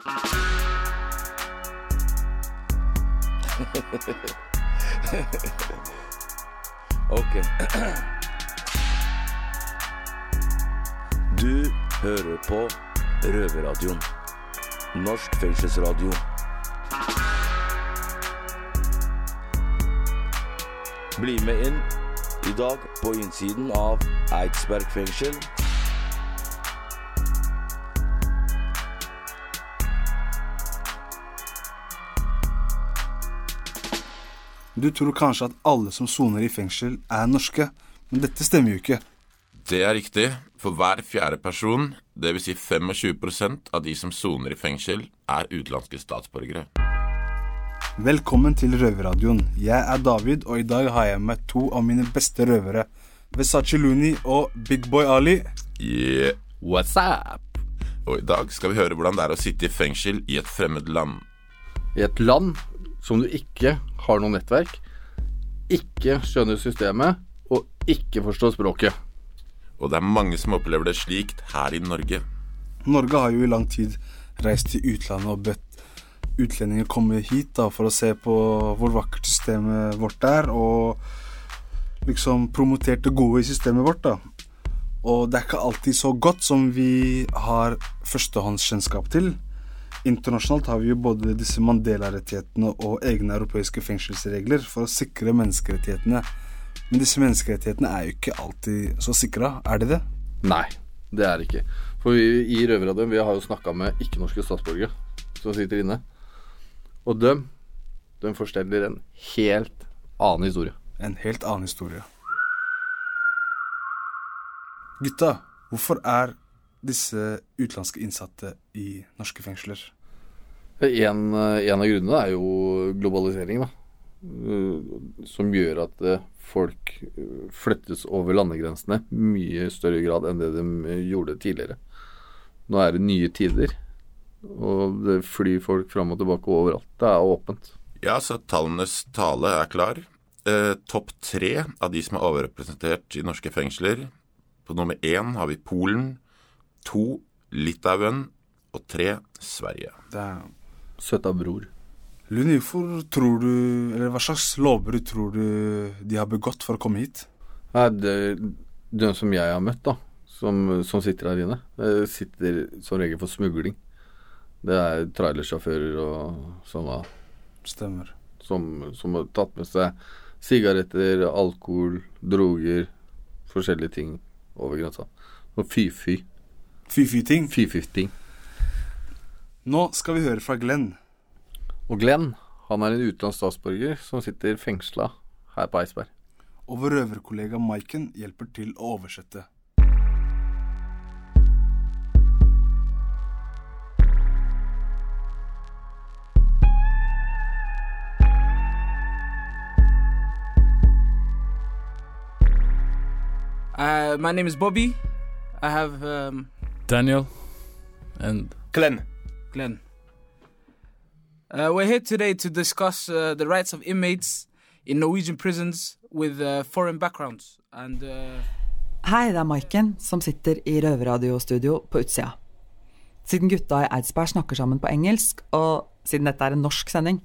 ok. Du hører på Røverradioen. Norsk fengselsradio. Bli med inn i dag på innsiden av Eidsberg fengsel. Du tror kanskje at alle som soner i fengsel, er norske, men dette stemmer jo ikke. Det er riktig. For hver fjerde person, dvs. Si 25% av de som soner i fengsel, er utenlandske statsborgere. Velkommen til Røverradioen. Jeg er David, og i dag har jeg med to av mine beste røvere. Versace Looney og Big Boy Ali. Yeah. What's up? Og i dag skal vi høre hvordan det er å sitte i fengsel i et fremmed land. I et land som du ikke har noe nettverk, ikke skjønner systemet og ikke forstår språket. Og det er mange som opplever det slikt her i Norge. Norge har jo i lang tid reist til utlandet og bedt utlendinger komme hit da, for å se på hvor vakkert systemet vårt er, og liksom promotert det gode i systemet vårt. da. Og det er ikke alltid så godt som vi har førstehåndskjennskap til. Internasjonalt har vi jo både disse Mandela-rettighetene og egne europeiske fengselsregler for å sikre menneskerettighetene. Men disse menneskerettighetene er jo ikke alltid så sikra, er de det? Nei, det er det ikke. For vi, i Røverradioen vi har jo snakka med ikke-norske statsborgere som sitter inne. Og dem, de forteller en helt annen historie. En helt annen historie. Gutta, hvorfor er disse utenlandske innsatte i norske fengsler? En, en av grunnene er jo globalisering, da. Eh, Som gjør at eh, folk eh, flyttes over landegrensene mye større grad enn det de gjorde tidligere. Nå er det nye tider, og det flyr folk fram og tilbake overalt. Det er åpent. Ja, så tallenes tale er klar. Eh, Topp tre av de som er overrepresentert i norske fengsler. På nummer én har vi Polen, to Litauen og tre Sverige. Det er Søta bror. Luni, hvorfor tror du Eller hva slags lovbrudd tror du de har begått for å komme hit? Nei, det, den som jeg har møtt, da, som, som sitter her inne, eh, sitter som regel for smugling. Det er trailersjåfører og sånne Stemmer. som, som har tatt med seg sigaretter, alkohol, droger, forskjellige ting over grensa. Og fy-fy. Fy-fy-ting. Fy-fy-ting. Nå skal vi høre fra Glenn. Og Glenn, han er en utenlandsk statsborger som sitter fengsla her på Eidsberg. Og vår røverkollega Maiken hjelper til å oversette. Uh, my name is Bobby. I have um, Daniel and Glenn. Glenn. Uh, we're here today to discuss uh, the rights of inmates in Norwegian prisons with uh, foreign backgrounds. And uh, Hei, det er Maiken som sitter i røverradiostudio på utsida. Siden gutta i Eidsberg snakker sammen på engelsk, og siden dette er en norsk sending,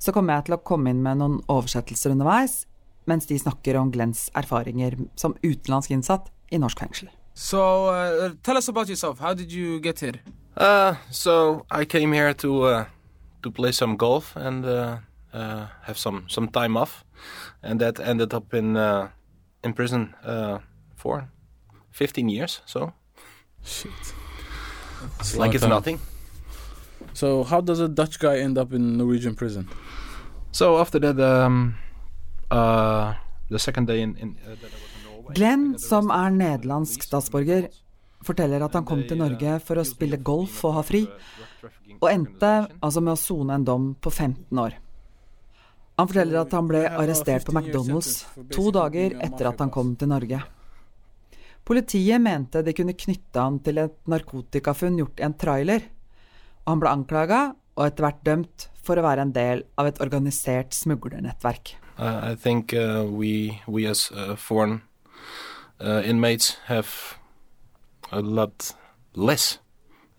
så kommer jeg til å komme inn med noen oversettelser underveis, mens de snakker om Glenns erfaringer som utenlandsk innsatt i norsk fengsel. So, uh, tell us about yourself. How did you get here? Uh, so I came here to uh, to play some golf and uh, uh, have some some time off, and that ended up in uh, in prison uh, for 15 years. So shit. it's like it's nothing. So how does a Dutch guy end up in Norwegian prison? So after that, um, uh, the second day in, in Glenn, som er nederlandsk statsborger, forteller at han kom til Norge for å spille golf og ha fri, og endte altså med å sone en dom på 15 år. Han forteller at han ble arrestert på McDonald's to dager etter at han kom til Norge. Politiet mente de kunne knytte han til et narkotikafunn gjort i en trailer, og han ble anklaga og etter hvert dømt for å være en del av et organisert smuglernettverk. Uh, I think uh, we we uh, uh, inmates have a lot less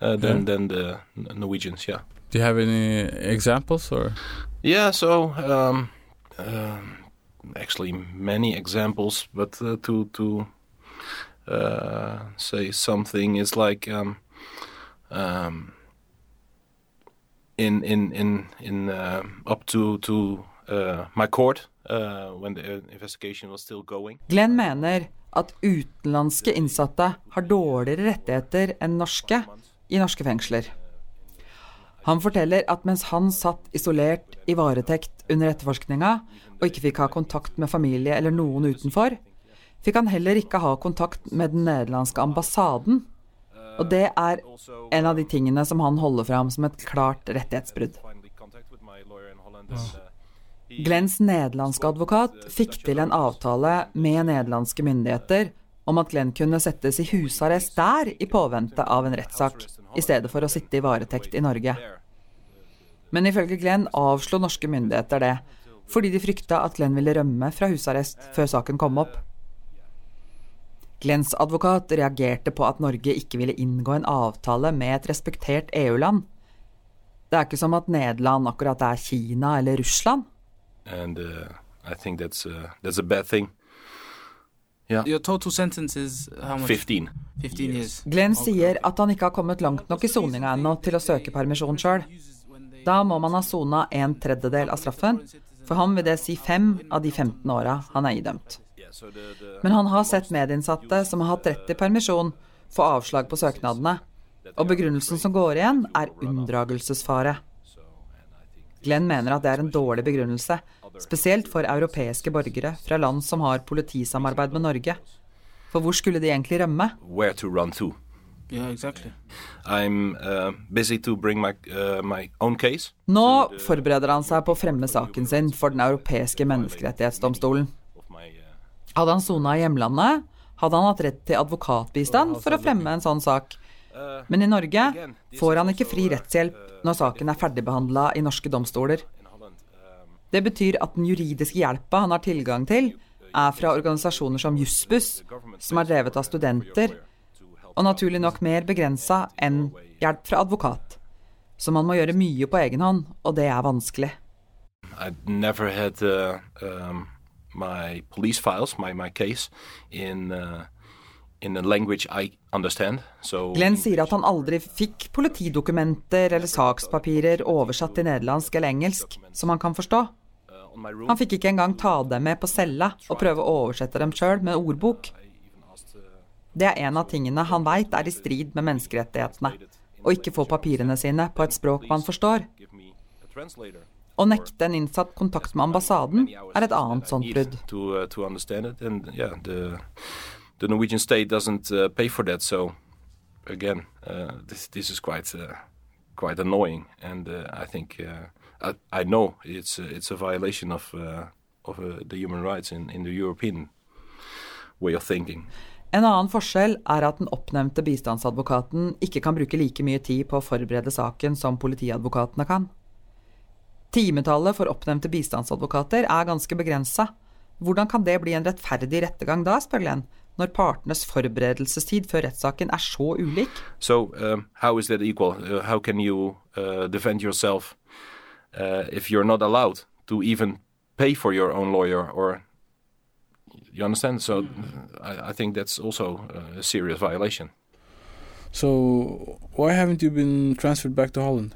uh, than Yeah. than the Norwegians. Yeah. Do you have any examples or? Yeah, so um, um actually many examples, but uh, to to uh, say something is like um, um, in in in in uh, up to to uh, my court uh, when the investigation was still going. Glenn mener at utenlandske innsatte har dårligere rettigheter enn norske i norske fengsler. Han forteller at mens han satt isolert i varetekt under etterforskninga og ikke fikk ha kontakt med familie eller noen utenfor, fikk han heller ikke ha kontakt med den nederlandske ambassaden. Og det er en av de tingene som han holder fram som et klart rettighetsbrudd. Finally Glenns nederlandske advokat fikk til en avtale med nederlandske myndigheter om at Glenn kunne settes i husarrest der i påvente av en rettssak, i stedet for å sitte i varetekt i Norge. Men ifølge Glenn avslo norske myndigheter det, fordi de frykta at Glenn ville rømme fra husarrest før saken kom opp. Glenns advokat reagerte på at Norge ikke ville inngå en avtale med et respektert EU-land. Det er ikke som at Nederland akkurat er Kina eller Russland. And uh, I think that's uh, that's a bad thing. Yeah, Your total sentence is how much? fifteen. 15 years. Glenn sier at han ikke har kommet langt nok i soninga ennå til å søke permisjon sjøl. Da må man ha sona en tredjedel av straffen. For ham vil det si fem av de 15 åra han er idømt. Men han har sett medinnsatte som har hatt rett til permisjon, få avslag på søknadene. Og begrunnelsen som går igjen, er unndragelsesfare. Glenn mener at det er en dårlig begrunnelse, spesielt for europeiske borgere fra land som har politisamarbeid med Norge. For hvor skulle de egentlig rømme? Where to run to? Yeah, exactly. I'm uh, busy to bring my uh, my own case. Nå forbereder han seg på å fremme saken sin for Den europeiske menneskerettighetsdomstolen. Hadde han sona i hjemlandet, hadde han hatt rett til advokatbistand for å fremme en sånn sak. Men i Norge får han ikke fri rettshjelp når saken er ferdigbehandla i norske domstoler. Det betyr at den juridiske hjelpa han har tilgang til, er fra organisasjoner som Jussbuss, som er drevet av studenter, og naturlig nok mer begrensa enn hjelp fra advokat. Så man må gjøre mye på egen hånd, og det er vanskelig. I never had uh, um, my police files, my my case, in uh, Glenn sier at han aldri fikk politidokumenter eller sakspapirer oversatt til nederlandsk eller engelsk som han kan forstå. uh, Han fikk ikke engang ta dem med på cella og prøve å oversette dem sjøl med ordbok. Det er en av tingene han veit er i strid med menneskerettighetene. Å ikke få papirene sine på et språk man forstår. Å nekte en innsatt kontakt med ambassaden er et annet sånt brudd. The Norwegian state doesn't uh, pay for that. So again, uh, this this is quite uh, quite annoying, and uh, I think uh, I I know it's uh, it's a violation of of the human rights in in the European way of thinking. En annen forskjell er at den oppnevnte bistandsadvokaten ikke kan bruke like mye tid på å forberede saken som politiadvokatene kan. Timetallet for oppnevnte bistandsadvokater er ganske begrensa. Hvordan kan det bli en rettferdig rettergang da, spør Glenn, når partenes forberedelsestid før rettssaken er så ulik? So um, how is that equal? Uh, how can you uh, defend yourself uh, if you're not allowed to even pay for your own lawyer? Or you understand? So I, I think that's also uh, a serious violation. So why haven't you been transferred back to Holland?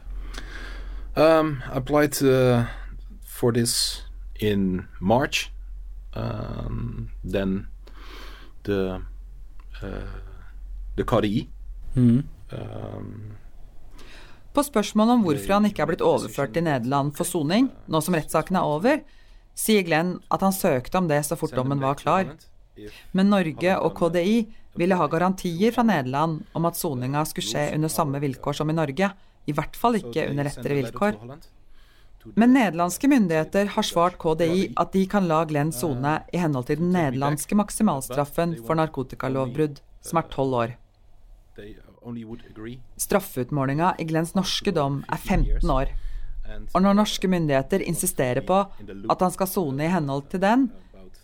Um, I applied uh, for this in March. Um, then the uh, the KDI. Mm. Um, På spørsmål om hvorfor han ikke er blitt overført til Nederland for soning, nå som rettssaken er over, sier Glenn at han søkte om det så fort dommen var klar. Men Norge og KDI ville ha garantier fra Nederland om at soninga skulle skje under samme vilkår som i Norge, i hvert fall ikke under lettere vilkår. Men nederlandske myndigheter har svart KDI at de kan la Glenn sone i henhold til den nederlandske maksimalstraffen for narkotikalovbrudd, som er tolv år. Straffeutmålinga i Glenns norske dom er 15 år. Og når norske myndigheter insisterer på at han skal sone i henhold til den,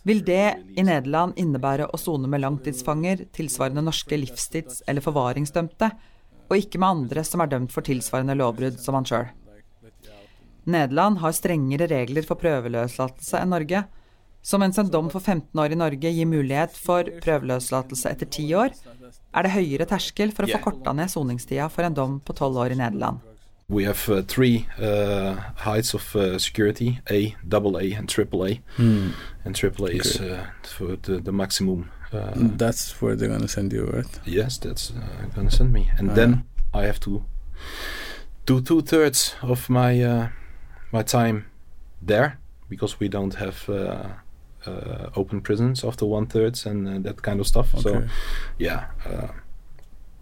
vil det i Nederland innebære å sone med langtidsfanger tilsvarende norske livstids- eller forvaringsdømte, og ikke med andre som er dømt for tilsvarende lovbrudd som han sjøl. Nederland har strengere regler for prøveløslatelse enn Norge, så mens en dom for 15 år i Norge gir mulighet for prøveløslatelse etter 10 år, er det høyere terskel for å få korta ned soningstida for en dom på 12 år i Nederland. We have uh, three uh, heights of uh, security: A, double A, and triple A. And triple A is uh, for the, the maximum. Uh, That's where they're gonna send you, right? Yes, that's uh, gonna send me, and Ah. then I have to do two thirds of my uh, my time there because we don't have uh, uh, open prisons after one thirds and uh, that kind of stuff. So yeah, uh,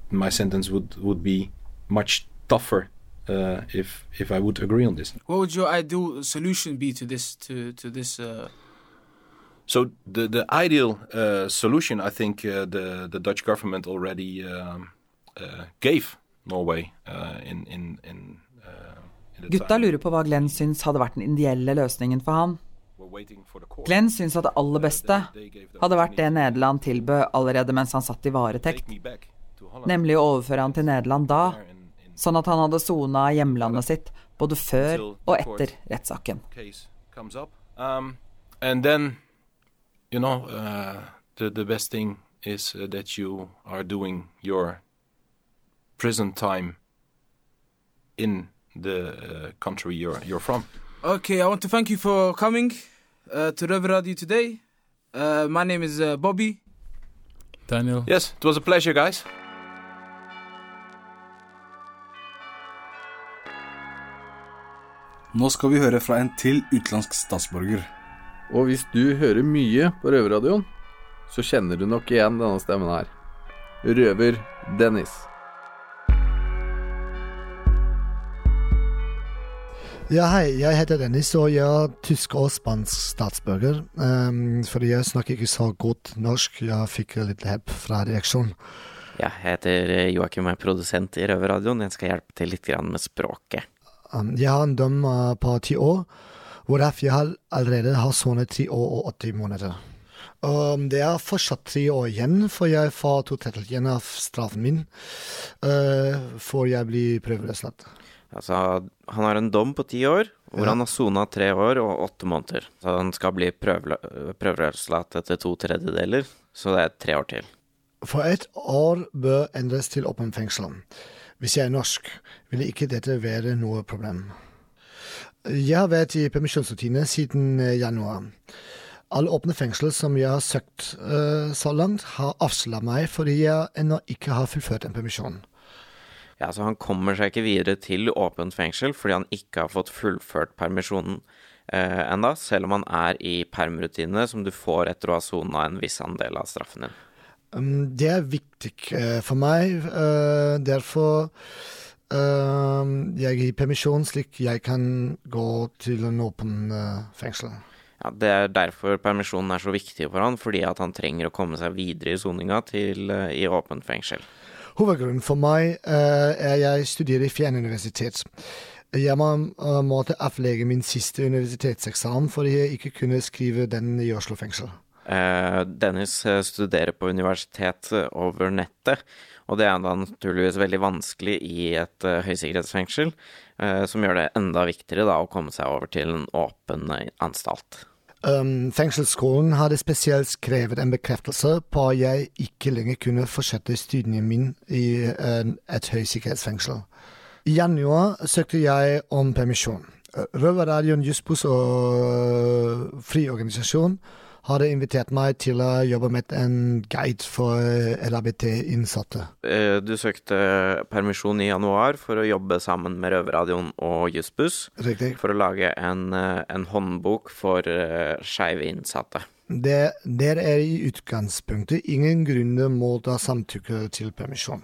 my sentence would would be much tougher uh, if if I would agree on this. What would your ideal solution be to this? To to this? Uh, So the the ideal uh, solution, I think, uh, the the Dutch government already um, uh, gave Norway uh, in in in. Gutta lurer på hva Glenn syns hadde vært den ideelle løsningen for han. Glenn syns at det aller beste hadde vært det Nederland tilbød allerede mens han satt i varetekt, nemlig å overføre han til Nederland da, sånn at han hadde sona hjemlandet sitt både før og etter rettssaken. Um, you know, uh, the the best thing is uh, that you are doing your prison time in the uh, country you're you're from. okay, I want to thank you for coming uh, to Røver Radio today. Uh, my name is uh, Bobby. Daniel. Yes, it was a pleasure, guys. Nå skal vi høre fra en til utenlandsk statsborger. Og hvis du hører mye på Røverradioen, så kjenner du nok igjen denne stemmen her. Røver Ja, hei. Jeg heter Dennis, og jeg er tysk og spansk statsborger. Um, fordi jeg snakker ikke så godt norsk. Jeg fikk litt hjelp fra reaksjon. Jeg heter eh, Joakim og er produsent i Røverradioen. Jeg skal hjelpe til litt grann med språket. Um, jeg har en dom uh, på ti år, hvorav jeg allerede har sonet ti år og 80 måneder. Um, det er fortsatt tre år igjen, for jeg får to tredjedeler av straffen min uh, før jeg blir prøveløslatt. Altså, han har en dom på ti år, hvor Ja. han har sona tre år og åtte måneder. Så han skal bli prøvelø prøveløslatt etter to tredjedeler, så det er tre år til. For et år bør endres til åpen fengsel. Hvis jeg er norsk, vil ikke dette være noe problem. Jeg har vært i permisjonsrutine siden eh, januar. Alle åpne fengsler som jeg har søkt eh, så langt, har avslått meg fordi jeg ennå ikke har fullført en permisjon. Ja, så han kommer seg ikke videre til åpent fengsel fordi han ikke har fått fullført permisjonen eh, enda, selv om han er i permrutine som du får etter å ha sona en viss andel av straffen din. Um, det er viktig eh, for meg. eh, derfor eh, jeg gir permisjon, slik jeg kan gå til en åpen fengsel. Ja, Det er derfor permisjonen er så viktig for han, fordi at han trenger å komme seg videre i soninga til i åpent fengsel. Hovedgrunnen for meg er er jeg studerer i Fjernuniversitet. Jeg må, eh, måtte avlegge min siste universitetseksamen fordi jeg ikke kunne skrive den i Oslo fengsel. Eh, Dennis eh, studerer på universitet eh, over nettet, og det er da naturligvis veldig vanskelig i et eh, høysikkerhetsfengsel, eh, som gjør det enda viktigere da å komme seg over til en åpen eh, anstalt. Um, fengselsskolen hadde spesielt skrevet en bekreftelse på at jeg ikke lenger kunne fortsette studiene mine i en, et høysikkerhetsfengsel. I januar søkte jeg om permisjon. Røverradioen Jussbuss og Friorganisasjon hadde invitert meg til å jobbe med en guide for LHBT-innsatte. Eh, Du søkte permisjon i januar for å jobbe sammen med Røverradioen og Jussbuss for å lage en, eh, en håndbok for uh, skeive innsatte. Det, der er i utgangspunktet ingen grunner mot å samtykke til permisjon.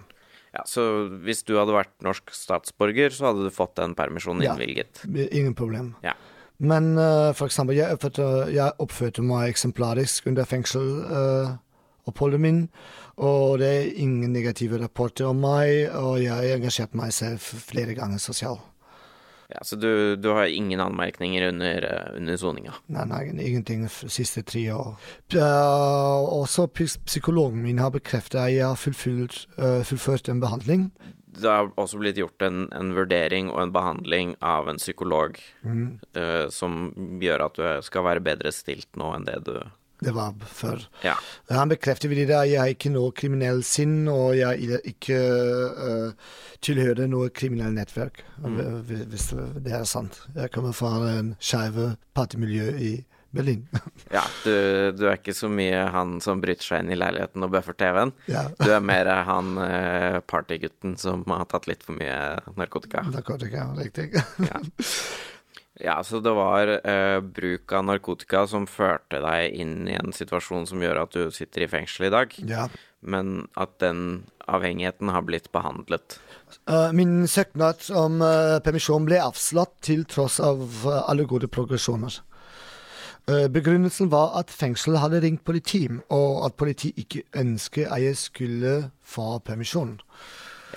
Ja, Så hvis du hadde vært norsk statsborger, så hadde du fått den permisjonen innvilget? Ja. Ingen problem. Ja. Men uh, for eksempel, jeg oppførte, jeg oppførte meg eksemplarisk under fengseloppholdet min, og det er ingen negative rapporter om meg, og jeg engasjerte meg selv flere ganger sosialt. Ja, Så du, du har ingen anmerkninger under, eh, under soninga? Nei, nei, ingenting de siste tre år. Uh, også psykologen min har bekreftet at jeg har fullført, uh, fullført en behandling. Det har også blitt gjort en, en vurdering og en behandling av en psykolog mm. uh, som gjør at du skal være bedre stilt nå enn det du Det var før. Ja. Han bekrefter videre at jeg har ikke noe kriminell sinn, og jeg ikke uh, tilhører noe kriminelt nettverk, Mm. hvis det er sant. Jeg kommer fra en skeive partimiljø i Berlin. Ja, du, du er ikke så mye han som bryter seg inn i leiligheten og bøffer TV-en. Ja. Du er mer han eh, partygutten som har tatt litt for mye narkotika. Narkotika, riktig. Ja. Ja, så det var uh, bruk av narkotika som førte deg inn i en situasjon som gjør at du sitter i fengsel i dag, Ja. men at den avhengigheten har blitt behandlet. Uh, min søknad om uh, permisjon ble avslått til tross av alle gode progresjoner. Uh, begrunnelsen var at fengselet hadde ringt politi, og at politiet ikke ønsket at jeg skulle få permisjon.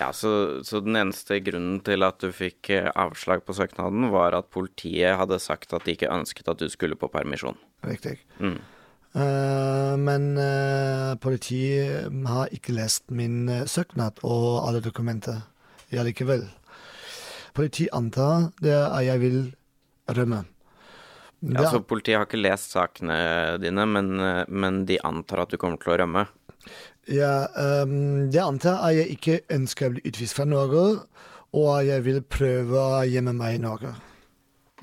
Ja, så, så den eneste grunnen til at du fikk eh, avslag på søknaden, var at politiet hadde sagt at de ikke ønsket at du skulle på permisjon. Riktig. Mm. Uh, men uh, politiet har ikke lest min uh, søknad og alle dokumenter allikevel. Politiet antar det at jeg vil rømme. Ja, Altså, så Politiet har ikke lest sakene dine, men, eh, men de antar at du kommer til å rømme. Ja, um, det antar at jeg ikke ønsker å bli utvist fra Norge, og at jeg vil prøve å gjemme meg i Norge.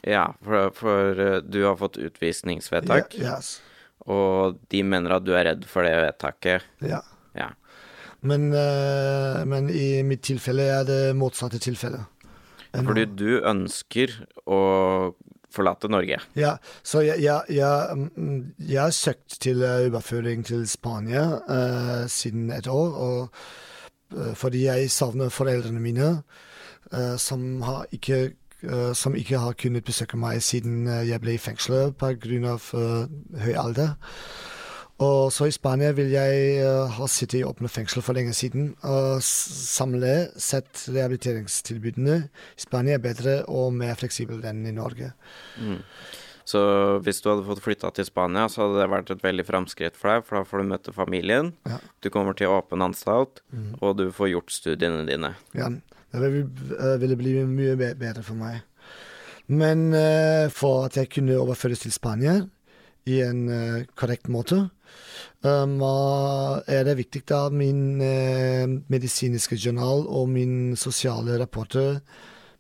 Ja, for, for eh, du har fått utvisningsvedtak, Ja, yes. og de mener at du er redd for det vedtaket. Ja. Ja. Men, uh, men i mitt tilfelle er det motsatte tilfelle. Fordi du ønsker å forlate Norge. Ja, så jeg, jeg, jeg, mm, jeg har søkt til overføring til Spania uh, siden et år, og, uh, fordi jeg savner foreldrene mine, uh, som, har ikke, som ikke har kunnet besøke meg siden jeg ble i fengsel pga. Uh, høy alder. Og så i Spania vil jeg uh, ha sittet i åpne fengsel for lenge siden. Og samle sett rehabiliteringstilbudene i Spania er bedre og mer fleksible enn i Norge. Mm. Så hvis du hadde fått flytta til Spania, så hadde det vært et veldig framskritt for deg, for da får du møte familien, Ja. du kommer til åpen anstalt, Mm. og du får gjort studiene dine. Ja, det ville, eh, bli mye bedre for meg. Men uh, for at jeg kunne overføres til Spania i en eh, korrekt måte, um, er det viktig at min eh, medisinske journal og min sosiale rapporter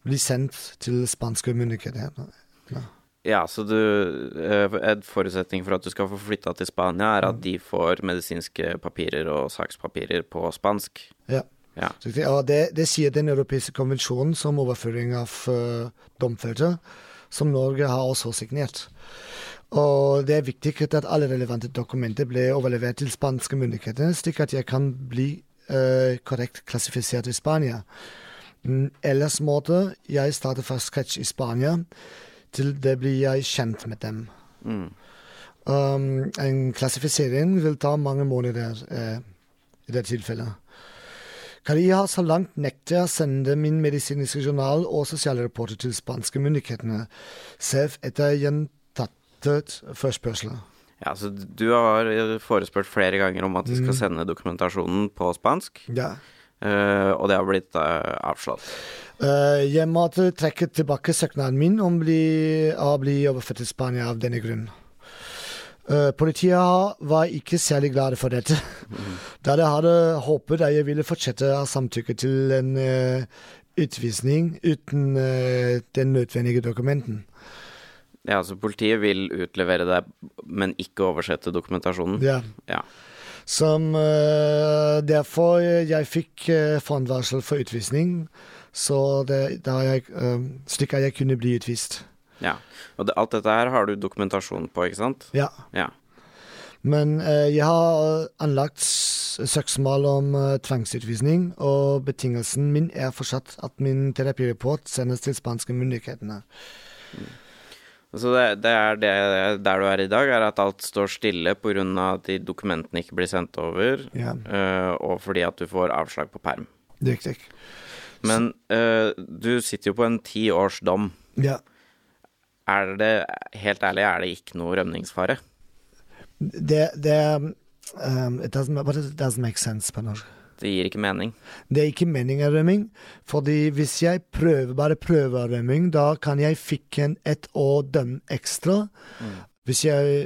blir sendt til spanske myndigheter. Ja. Ja, så du eh, En forutsetning for at du skal få flytta til Spania, er at de får medisinske papirer og sakspapirer på spansk. Ja. Ja. Det, det sier den europeiske konvensjonen som overføring av uh, domfelte, som Norge har også signert. Og det er viktig at alle relevante dokumenter blir overlevert til spanske myndigheter, slik at jeg kan bli uh, korrekt klassifisert i Spania. Mm, Ellers måtte jeg starte fra scratch i Spania, til det blir jeg kjent med dem. Mm. Um, en klassifisering vil ta mange måneder uh, i det tilfellet. Kari har så langt nektet å sende min medisinske journal og sosiale rapporter til spanske myndighetene, selv etter gjentatte forespørsler. Ja, så du har forespurt flere ganger om at de skal Mm. sende dokumentasjonen på spansk, Ja. Uh, og det har blitt uh, avslått. Uh, jeg måtte trekke tilbake søknaden min om bli, å bli overført til Spania av denne grunn. Politiet var ikke særlig glade for dette, da de hadde håpet at jeg ville fortsette å samtykke til en utvisning uten den nødvendige dokumenten. Ja, så politiet vil utlevere deg, men ikke oversette dokumentasjonen? Ja. Ja. Som uh, derfor jeg fikk uh, forhåndsvarsel for utvisning, så det, da jeg, uh, slik at jeg kunne bli utvist. ja. Og det, alt dette her har du dokumentasjon på, ikke sant? Ja. Ja. Men uh, jeg har anlagt søksmål om eh, tvangsutvisning, og betingelsen min er fortsatt at min terapireport sendes til spanske myndighetene. Så det, det er det der du er i dag, er at alt står stille pga. at de dokumentene ikke blir sendt over, Ja. uh, og fordi at du får avslag på perm. Riktig. Men uh, du sitter jo på en ti års dom. Ja. Er det, helt ærlig, er det ikke noe rømningsfare? Det, det um, it, doesn't, but it doesn't make sense på norsk. Det gir ikke mening. Det er ikke meningen rømming, fordi hvis jeg prøver, bare prøver rømming, da kan jeg fikk en ett år døm ekstra. Mm. Hvis jeg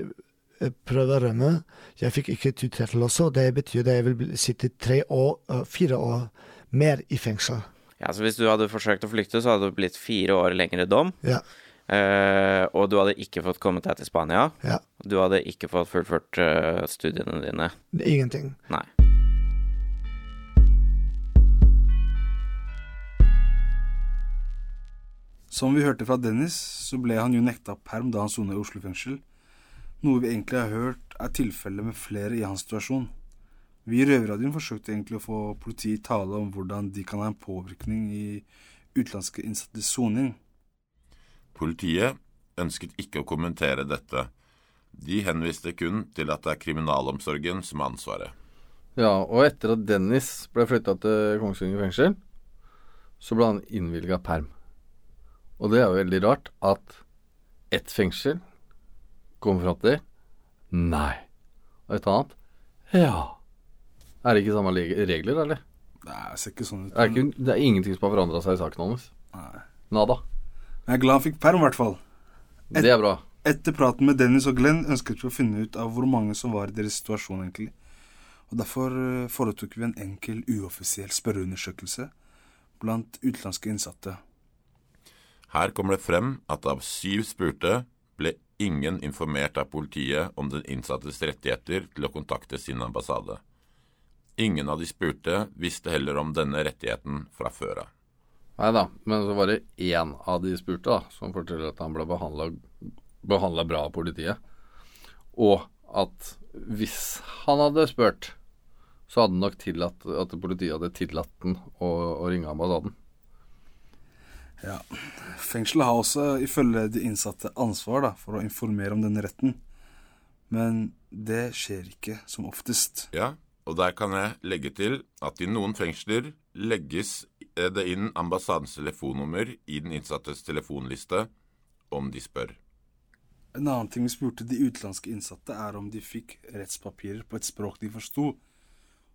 eh, prøver å rømme, jeg fikk ikke tillatelse, det betyr at jeg vil sitte tre år, eh, fire år mer i fengsel. Ja, så Hvis du hadde forsøkt å flykte, så hadde det blitt fire år lengre dom. Ja. Uh, og du hadde ikke fått kommet deg til Spania. Ja. Du hadde ikke fått fullført uh, studiene dine. Ingenting. Nei. Som vi hørte fra Dennis, så ble han jo nekta perm da han sona i Oslo fengsel. Noe vi egentlig har hørt er tilfellet med flere i hans situasjon. Vi i Røverradioen forsøkte egentlig å få politiet i tale om hvordan de kan ha en påvirkning i utenlandske innsattes soning. Politiet ønsket ikke å kommentere dette. De henviste kun til at det er kriminalomsorgen som har ansvaret. Ja, og etter at Dennis ble flytta til Kongsvinger fengsel, så ble han innvilga perm. Og det er jo veldig rart at ett fengsel kommer fram til nei, og et annet ja. Er det ikke samme regler, eller? Nei, det ser ikke sånn ut. Er det, ikke, det er ingenting som har forandra seg i saken hans? Nei. Nada. Jeg er glad han fikk perm, i hvert fall. Det er bra. Etter praten med Dennis og Glenn ønsket vi å finne ut av hvor mange som var i deres situasjon, egentlig. Og Derfor eh, foretok vi en enkel, uoffisiell spørreundersøkelse blant utenlandske innsatte. Her kommer det frem at av syv spurte ble ingen informert av politiet om den innsattes rettigheter til å kontakte sin ambassade. Ingen av de spurte visste heller om denne rettigheten fra før av. Nei da, men så var det én av de spurte da, som forteller at han ble behandla bra av politiet. Og at hvis han hadde spurt, så hadde nok tillatt at politiet hadde tillatt den å, å ringe ambassaden. Fengselet har også, ifølge de innsatte, ansvar da, for å informere om denne retten. Men det skjer ikke som oftest. Ja, og der kan jeg legge til at i noen fengsler legges det inn ambassadens telefonnummer i den innsattes telefonliste om de spør. En annen ting vi spurte de utenlandske innsatte, er om de fikk rettspapirer på et språk de forsto.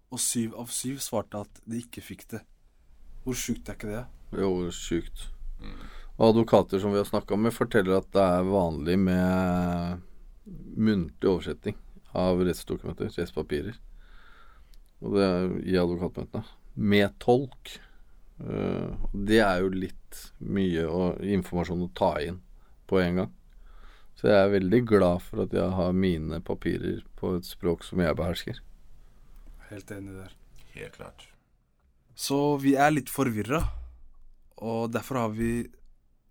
Og syv av syv svarte at de ikke fikk det. Hvor sjukt er ikke det? Jo, sjukt. Og advokater som vi har snakka med, forteller at det er vanlig med muntlig oversetting av rettsdokumenter, rettspapirer. Og det er i advokatmøtene. Med tolk. Eh, Det er jo litt mye å, informasjon å ta inn på en gang. Så jeg er veldig glad for at jeg har mine papirer på et språk som jeg behersker. Helt enig der. Helt klart. Så vi er litt forvirra, og derfor har vi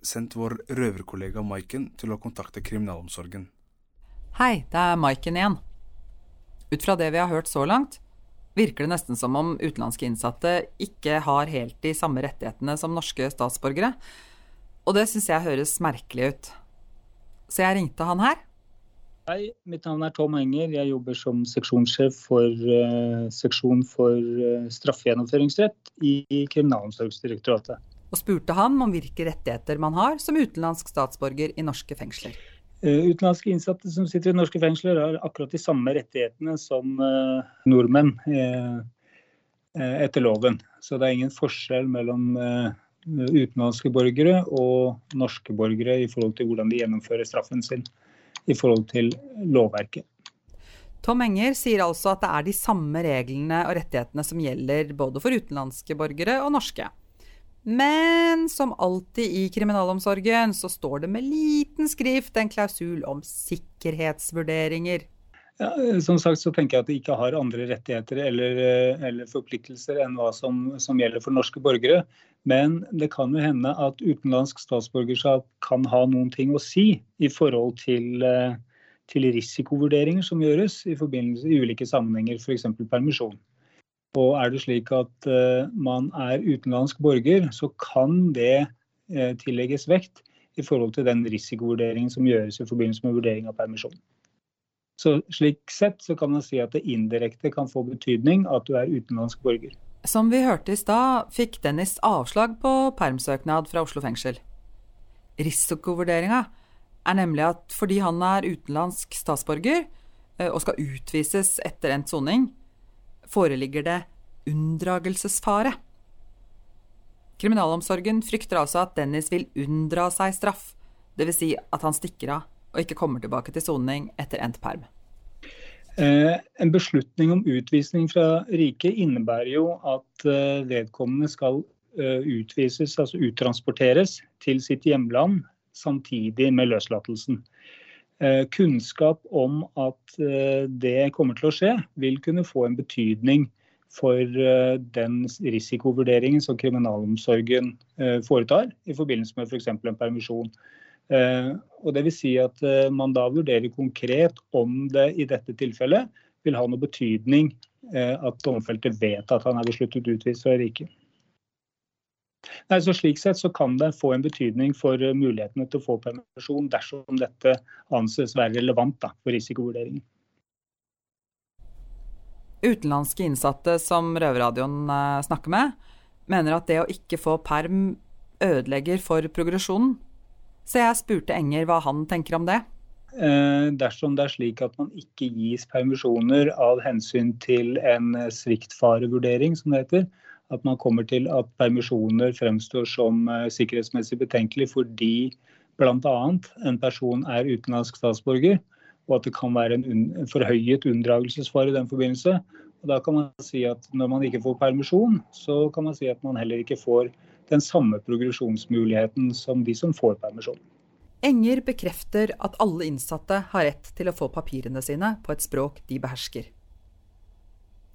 sendt vår røverkollega Maiken til å kontakte kriminalomsorgen. Hei, det er Maiken igjen. Ut fra det vi har hørt så langt, virker det nesten som om utenlandske innsatte ikke har helt de samme rettighetene som norske statsborgere. Og det syns jeg høres merkelig ut. Så jeg ringte han her. Hei, mitt navn er Tom Enger. Jeg jobber som seksjonssjef for uh, seksjon for uh, straffegjennomføringsrett i Kriminalomsorgsdirektoratet. Og spurte ham om hvilke rettigheter man har som utenlandsk statsborger i norske fengsler. Eh, utenlandske innsatte som sitter i norske fengsler, har akkurat de samme rettighetene som eh, nordmenn eh, etter loven. Så det er ingen forskjell mellom utenlandske borgere og norske borgere i forhold til hvordan de gjennomfører straffen sin i forhold til lovverket. Tom Enger sier altså at det er de samme reglene og rettighetene som gjelder både for utenlandske borgere og norske. Men som alltid i kriminalomsorgen så står det med liten skrift en klausul om sikkerhetsvurderinger. Ja, som sagt så tenker jeg at de ikke har andre rettigheter eller, eh, eller forpliktelser enn hva som, som gjelder for norske borgere. Men det kan jo hende at utenlandsk statsborgerskap kan ha noen ting å si i forhold til, eh, til risikovurderinger som gjøres i, i ulike sammenhenger, f.eks. permisjon. Og er det slik at uh, man er utenlandsk borger, så kan det uh, tillegges vekt i forhold til den risikovurderingen som gjøres i forbindelse med vurdering av permisjon. Så slik sett så kan man si at det indirekte kan få betydning at du er utenlandsk borger. Som vi hørte i stad, fikk Dennis avslag på permsøknad fra Oslo fengsel. Risikovurderinga er nemlig at fordi han er utenlandsk statsborger eh, og skal utvises etter endt soning, foreligger det unndragelsesfare. Kriminalomsorgen frykter altså at Dennis vil unndra seg straff, dvs. Si at han stikker av og ikke kommer tilbake til soning etter endt perm. Eh, en beslutning om utvisning fra riket innebærer jo at eh, vedkommende skal eh, utvises, altså uttransporteres, til sitt hjemland samtidig med løslatelsen. Kunnskap om at det kommer til å skje, vil kunne få en betydning for den risikovurderingen som kriminalomsorgen foretar i forbindelse med f.eks. en permisjon. Eh, og det vil si at eh, man da vurderer konkret om det i dette tilfellet vil ha noe betydning eh, at domfelte vet at han er besluttet utvist fra riket. Nei, så Slik sett så kan det få en betydning for mulighetene til å få permisjon dersom dette anses være relevant da, for risikovurderingen. Utenlandske innsatte som Røverradioen snakker med, mener at det å ikke få perm ødelegger for progresjonen. Så jeg spurte Enger hva han tenker om det. Eh, dersom det er slik at man ikke gis permisjoner av hensyn til en sviktfarevurdering, som det heter, at man kommer til at permisjoner fremstår som eh, sikkerhetsmessig betenkelig fordi bl.a. en person er utenlandsk statsborger, og at det kan være en forhøyet unndragelsesfare i den forbindelse. Og da kan man si at Når man ikke får permisjon, så kan man si at man heller ikke får den samme progresjonsmuligheten som de som får permisjon. Enger bekrefter at alle innsatte har rett til å få papirene sine på et språk de behersker.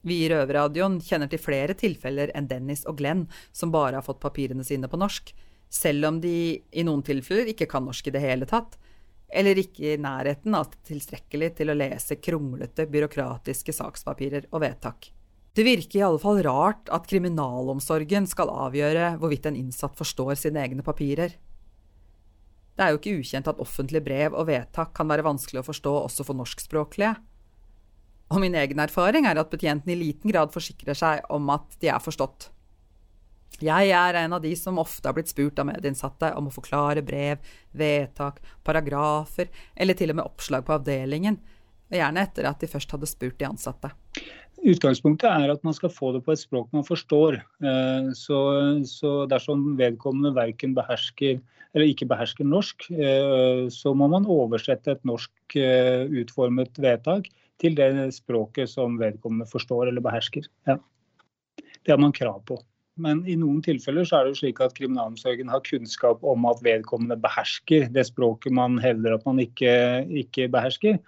Vi i Røverradioen kjenner til flere tilfeller enn Dennis og Glenn som bare har fått papirene sine på norsk, selv om de i noen tilfeller ikke kan norsk i det hele tatt, eller ikke i nærheten av tilstrekkelig til å lese kronglete byråkratiske sakspapirer og vedtak. Det virker i alle fall rart at kriminalomsorgen skal avgjøre hvorvidt en innsatt forstår sine egne papirer. Det er jo ikke ukjent at offentlige brev og vedtak kan være vanskelig å forstå også for norskspråklige. Og min egen erfaring er at betjentene i liten grad forsikrer seg om at de er forstått. Jeg er en av de som ofte har blitt spurt av medinnsatte om å forklare brev, vedtak, paragrafer eller til og med oppslag på avdelingen, gjerne etter at de først hadde spurt de ansatte. Utgangspunktet er at man skal få det på et språk man forstår. Eh, så, så dersom vedkommende verken behersker eller ikke behersker norsk, eh, så må man oversette et norsk eh, utformet vedtak til det språket som vedkommende forstår eller behersker. Ja. Det har man krav på. Men i noen tilfeller så er det jo slik at kriminalomsorgen har kunnskap om at vedkommende behersker det språket man hevder at man ikke, ikke behersker.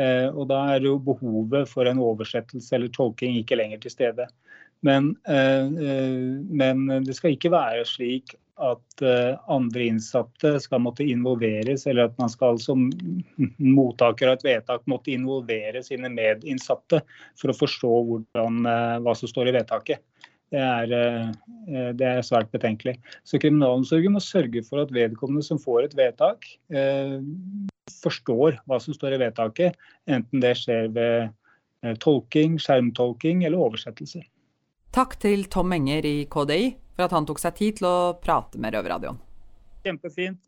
Eh, og da er jo behovet for en oversettelse eller tolking ikke lenger til stede. Men, eh, eh, men det skal ikke være slik at andre innsatte skal måtte involveres, eller at man skal som mottaker av et vedtak måtte involvere sine medinnsatte for å forstå hvordan, hva som står i vedtaket. Det er, det er, svært betenkelig. Så Kriminalomsorgen må sørge for at vedkommende som får et vedtak, forstår hva som står i vedtaket, enten det skjer ved eh, tolking, skjermtolking eller oversettelser. Takk til Tom Enger i KDI for at han tok seg tid til å prate med Røverradioen. Kjempefint.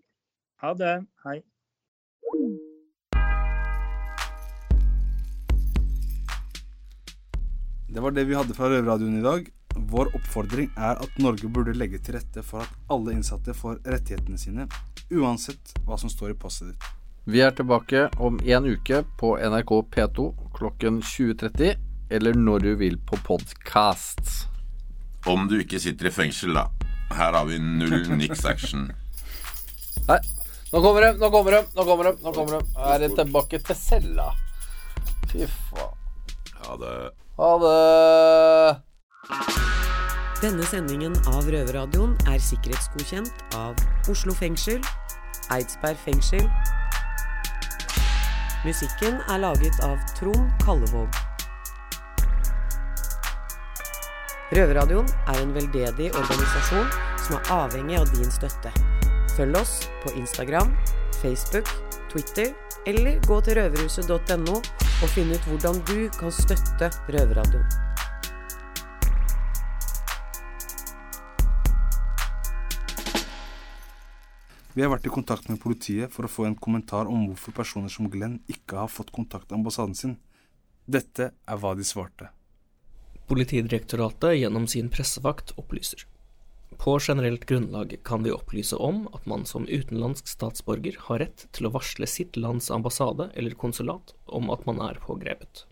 Ha det. Hei. Det var det vi hadde fra Røverradioen i dag. Vår oppfordring er at Norge burde legge til rette for at alle innsatte får rettighetene sine, uansett hva som står i passet ditt. Vi er tilbake om en uke på NRK P2 klokken 20.30, eller når du vil på podkast. Om du ikke sitter i fengsel, da. Her har vi null niks action. Nei, nå kommer de, nå kommer de, nå kommer de. Nå kommer de. Her Er det tilbake til cella? Fy faen. Ha det. Ha det. Denne sendingen av Røverradioen er sikkerhetsgodkjent av Oslo fengsel, Eidsberg fengsel Musikken er laget av Trond Kallevåg. Røverradioen er en veldedig organisasjon som er avhengig av din støtte. Følg oss på Instagram, Facebook, Twitter eller gå til røverhuset.no og finn ut hvordan du kan støtte Røverradioen. Vi har vært i kontakt med politiet for å få en kommentar om hvorfor personer som Glenn ikke har fått kontakt med ambassaden sin. Dette er hva de svarte. Politidirektoratet gjennom sin pressevakt opplyser. På generelt grunnlag kan vi opplyse om at man som utenlandsk statsborger har rett til å varsle sitt lands ambassade eller konsulat om at man er pågrepet.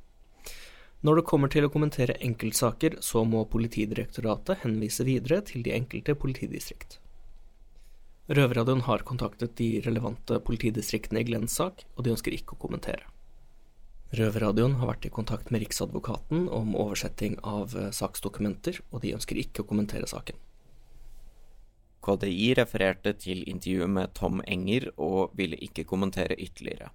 Når det kommer til å kommentere enkeltsaker, så må Politidirektoratet henvise videre til de enkelte politidistrikt. Røverradioen har kontaktet de relevante politidistriktene i Glenns sak, og de ønsker ikke å kommentere. Røverradioen har vært i kontakt med Riksadvokaten om oversetting av eh, saksdokumenter, og de ønsker ikke å kommentere saken. KDI refererte til intervjuet med Tom Enger og ville ikke kommentere ytterligere.